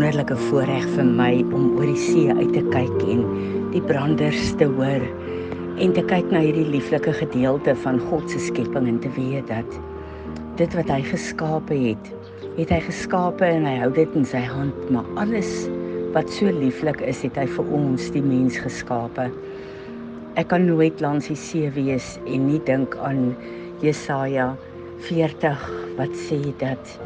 wonderlike voorreg vir my om oor die see uit te kyk en die branders te hoor en te kyk na hierdie lieflike gedeelte van God se skepping en te weet dat dit wat hy geskape het, het hy geskape en hy hou dit in sy hand, maar alles wat so lieflik is, het hy vir ons die mens geskape. Ek kan nooit langs die see wees en nie dink aan Jesaja 40 wat sê dat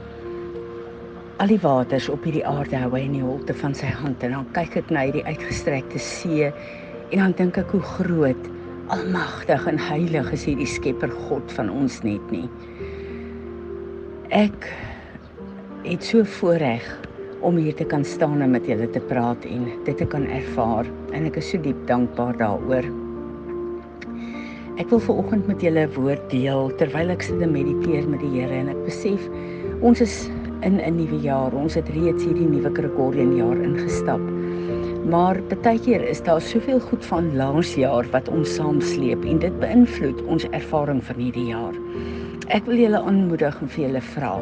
al die waters op hierdie aarde hou hy in die holte van sy hand en dan kyk ek na hierdie uitgestrekte see en dan dink ek hoe groot, almagtig en heilig is hierdie Skepper God van ons net nie. Ek het so voorreg om hier te kan staan en met julle te praat en dit te kan ervaar en ek is so diep dankbaar daaroor. Ek wil ver oggend met julle 'n woord deel terwyl ek sit en mediteer met die Here en ek besef ons is in 'n nuwe jaar. Ons het reeds hierdie nuwe Gregorian jaar ingestap. Maar baie keer is daar soveel goed van laas jaar wat ons saamsleep en dit beïnvloed ons ervaring van hierdie jaar. Ek wil julle aanmoedig en vir julle vra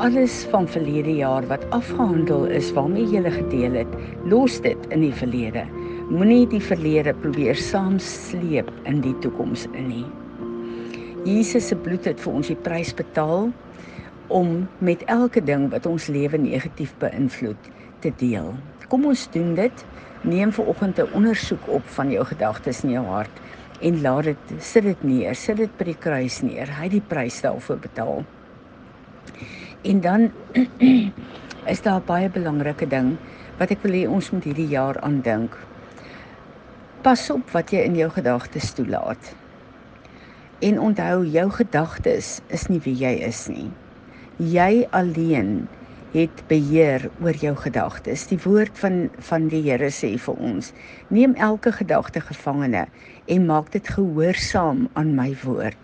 alles van verlede jaar wat afgehandel is waarmee jy gele gedeel het, los dit in die verlede. Moenie die verlede probeer saamsleep in die toekoms in nie. Jesus se bloed het vir ons die prys betaal om met elke ding wat ons lewe negatief beïnvloed te deel. Kom ons doen dit. Neem vir oggend 'n ondersoek op van jou gedagtes in jou hart en laat dit sit dit neer, sit dit by die kruis neer. Hy het die prys daarvoor betaal. En dan is daar baie belangrike ding wat ek wil hê ons moet hierdie jaar aandink. Pas op wat jy in jou gedagtes toelaat. En onthou jou gedagtes is nie wie jy is nie jy alleen het beheer oor jou gedagtes. Die woord van van die Here sê vir ons: Neem elke gedagte gevangene en maak dit gehoorsaam aan my woord.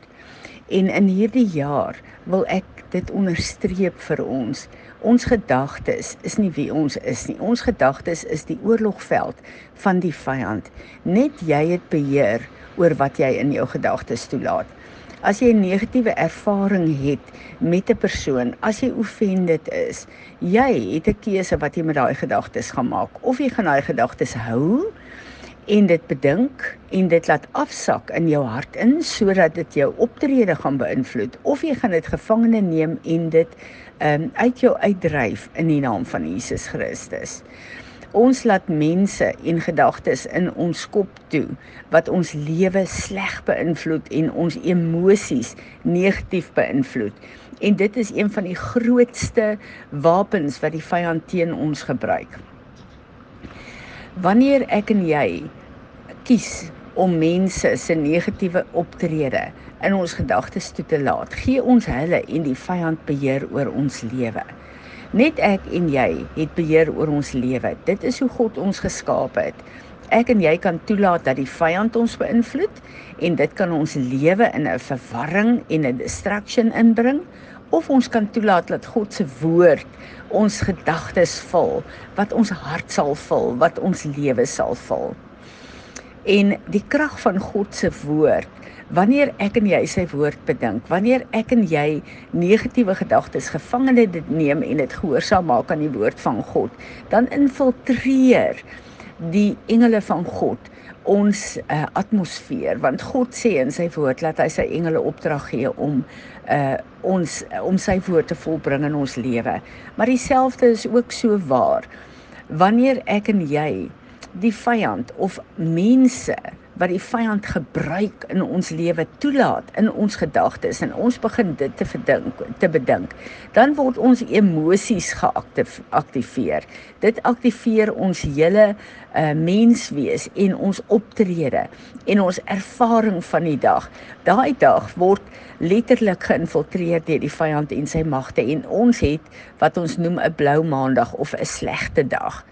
En in hierdie jaar wil ek dit onderstreep vir ons. Ons gedagtes is nie wie ons is nie. Ons gedagtes is die oorlogveld van die vyand. Net jy het beheer oor wat jy in jou gedagtes toelaat. As jy 'n negatiewe ervaring het met 'n persoon, as jy offended is, jy het 'n keuse wat jy met daai gedagtes gaan maak. Of jy gaan daai gedagtes hou en dit bedink en dit laat afsak in jou hart in sodat dit jou optrede gaan beïnvloed of jy gaan dit gevangene neem en dit um, uit jou uitdryf in die naam van Jesus Christus. Ons laat mense en gedagtes in ons kop toe wat ons lewe sleg beïnvloed en ons emosies negatief beïnvloed. En dit is een van die grootste wapens wat die vyand teen ons gebruik. Wanneer ek en jy kies om mense se negatiewe optrede in ons gedagtes toe te laat, gee ons hulle en die vyand beheer oor ons lewe. Net ek en jy het beheer oor ons lewe. Dit is hoe God ons geskaap het. Ek en jy kan toelaat dat die vyand ons beïnvloed en dit kan ons lewe in 'n verwarring en 'n distraction inbring of ons kan toelaat dat God se woord ons gedagtes vul, wat ons hart sal vul, wat ons lewe sal vul. En die krag van God se woord Wanneer ek en jy sy woord bedink, wanneer ek en jy negatiewe gedagtes gevangene dit neem en dit gehoorsaam maak aan die woord van God, dan infiltreer die engele van God ons uh, atmosfeer want God sê in sy woord dat hy sy engele opdrag gee om uh, ons om sy woord te volbring in ons lewe. Maar dieselfde is ook so waar. Wanneer ek en jy die vyand of mense wat die vyand gebruik in ons lewe toelaat in ons gedagtes en ons begin dit te verdink te bedink dan word ons emosies geaktiveer dit aktiveer ons hele uh, menswees en ons optrede en ons ervaring van die dag. Daai dag word letterlik geïnfiltreer deur die vyand en sy magte en ons het wat ons noem 'n blou maandag of 'n slegte dag.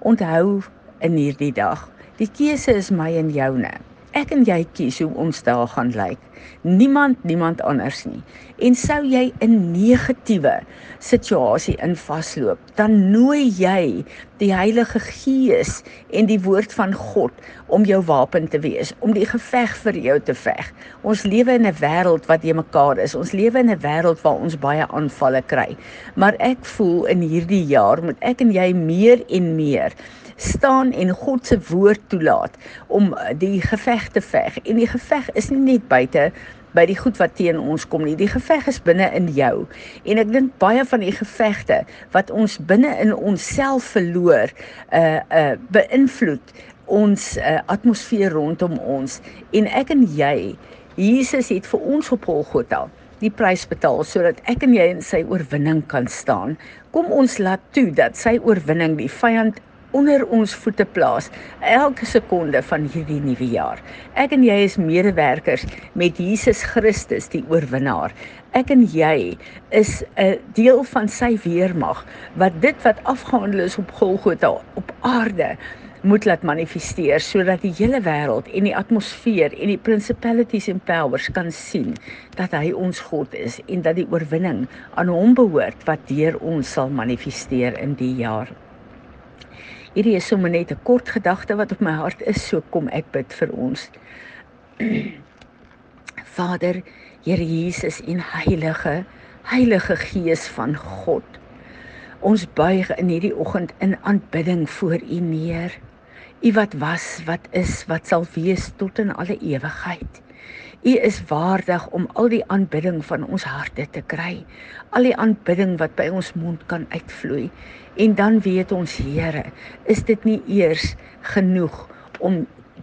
Onthou in hierdie dag Die keuse is my en joune. Ek en jy kies hoe ons daar gaan lyk. Niemand niemand anders nie. En sou jy 'n negatiewe situasie in vasloop, dan nooi jy die Heilige Gees en die woord van God om jou wapen te wees, om die geveg vir jou te veg. Ons lewe in 'n wêreld wat jy mekaar is. Ons lewe in 'n wêreld waar ons baie aanvalle kry. Maar ek voel in hierdie jaar moet ek en jy meer en meer staan en God se woord toelaat om die geveg te veg. En die geveg is nie net buite by die goed wat teen ons kom nie. Die geveg is binne in jou. En ek dink baie van die gevegte wat ons binne in onsself verloor, uh uh beïnvloed ons uh, atmosfeer rondom ons. En ek en jy, Jesus het vir ons op Golgotha die prys betaal sodat ek en jy in sy oorwinning kan staan. Kom ons laat toe dat sy oorwinning die vyand onder ons voete plaas elke sekonde van hierdie nuwe jaar. Ek en jy is medewerkers met Jesus Christus die oorwinnaar. Ek en jy is 'n deel van sy weermag wat dit wat afgehandel is op Golgotha op aarde moet laat manifesteer sodat die hele wêreld en die atmosfeer en die principalities and powers kan sien dat hy ons God is en dat die oorwinning aan hom behoort wat deur ons sal manifesteer in die jaar. Hierdie is sommer net 'n kort gedagte wat op my hart is, so kom ek bid vir ons. Vader, Here Jesus en Heilige, Heilige Gees van God. Ons buig in hierdie oggend in aanbidding voor U neer. U wat was, wat is, wat sal wees tot in alle ewigheid. U is waardig om al die aanbidding van ons harte te kry. Al die aanbidding wat by ons mond kan uitvloei. En dan weet ons Here, is dit nie eers genoeg om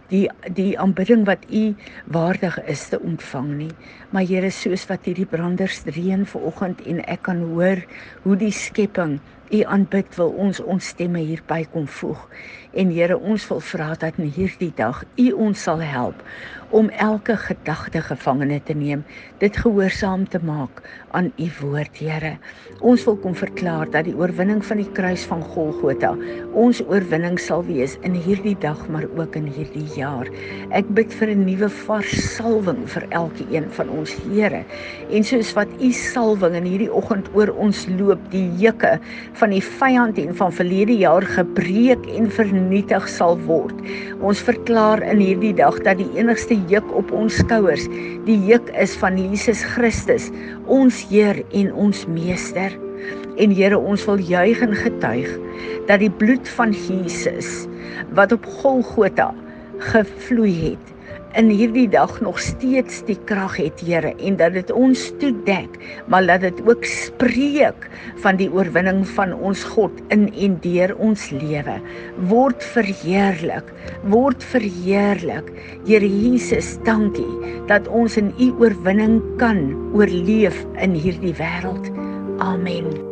die die aanbidding wat u waardig is te ontvang nie. Maar Here, soos wat hierdie branders reën vanoggend en ek kan hoor hoe die skepping u aanbid, wil ons ons stemme hierby kom voeg. En Here, ons wil vra dat in hierdie dag u ons sal help om elke gedagte gevangene te neem, dit gehoorsaam te maak aan u woord, Here. Ons wil kom verklaar dat die oorwinning van die kruis van Golgotha ons oorwinning sal wees in hierdie dag, maar ook in hierdie jaar. Ek bid vir 'n nuwe vars salwing vir elkeen van ons, Here. En soos wat u salwing in hierdie oggend oor ons loop, die juke van die vyand en van verlede jaar gebreek en vernietig sal word. Ons verklaar in hierdie dag dat die enigste juk op ons skouers, die juk is van Jesus Christus, ons Heer en ons Meester. En Here, ons wil juig en getuig dat die bloed van Jesus wat op Golgotha gevloei het, in hierdie dag nog steeds die krag het, Here, en dat dit ons toedek, maar laat dit ook spreek van die oorwinning van ons God in en deur ons lewe. Word verheerlik, word verheerlik. Here Jesus, dankie dat ons in U oorwinning kan oorleef in hierdie wêreld. Amen.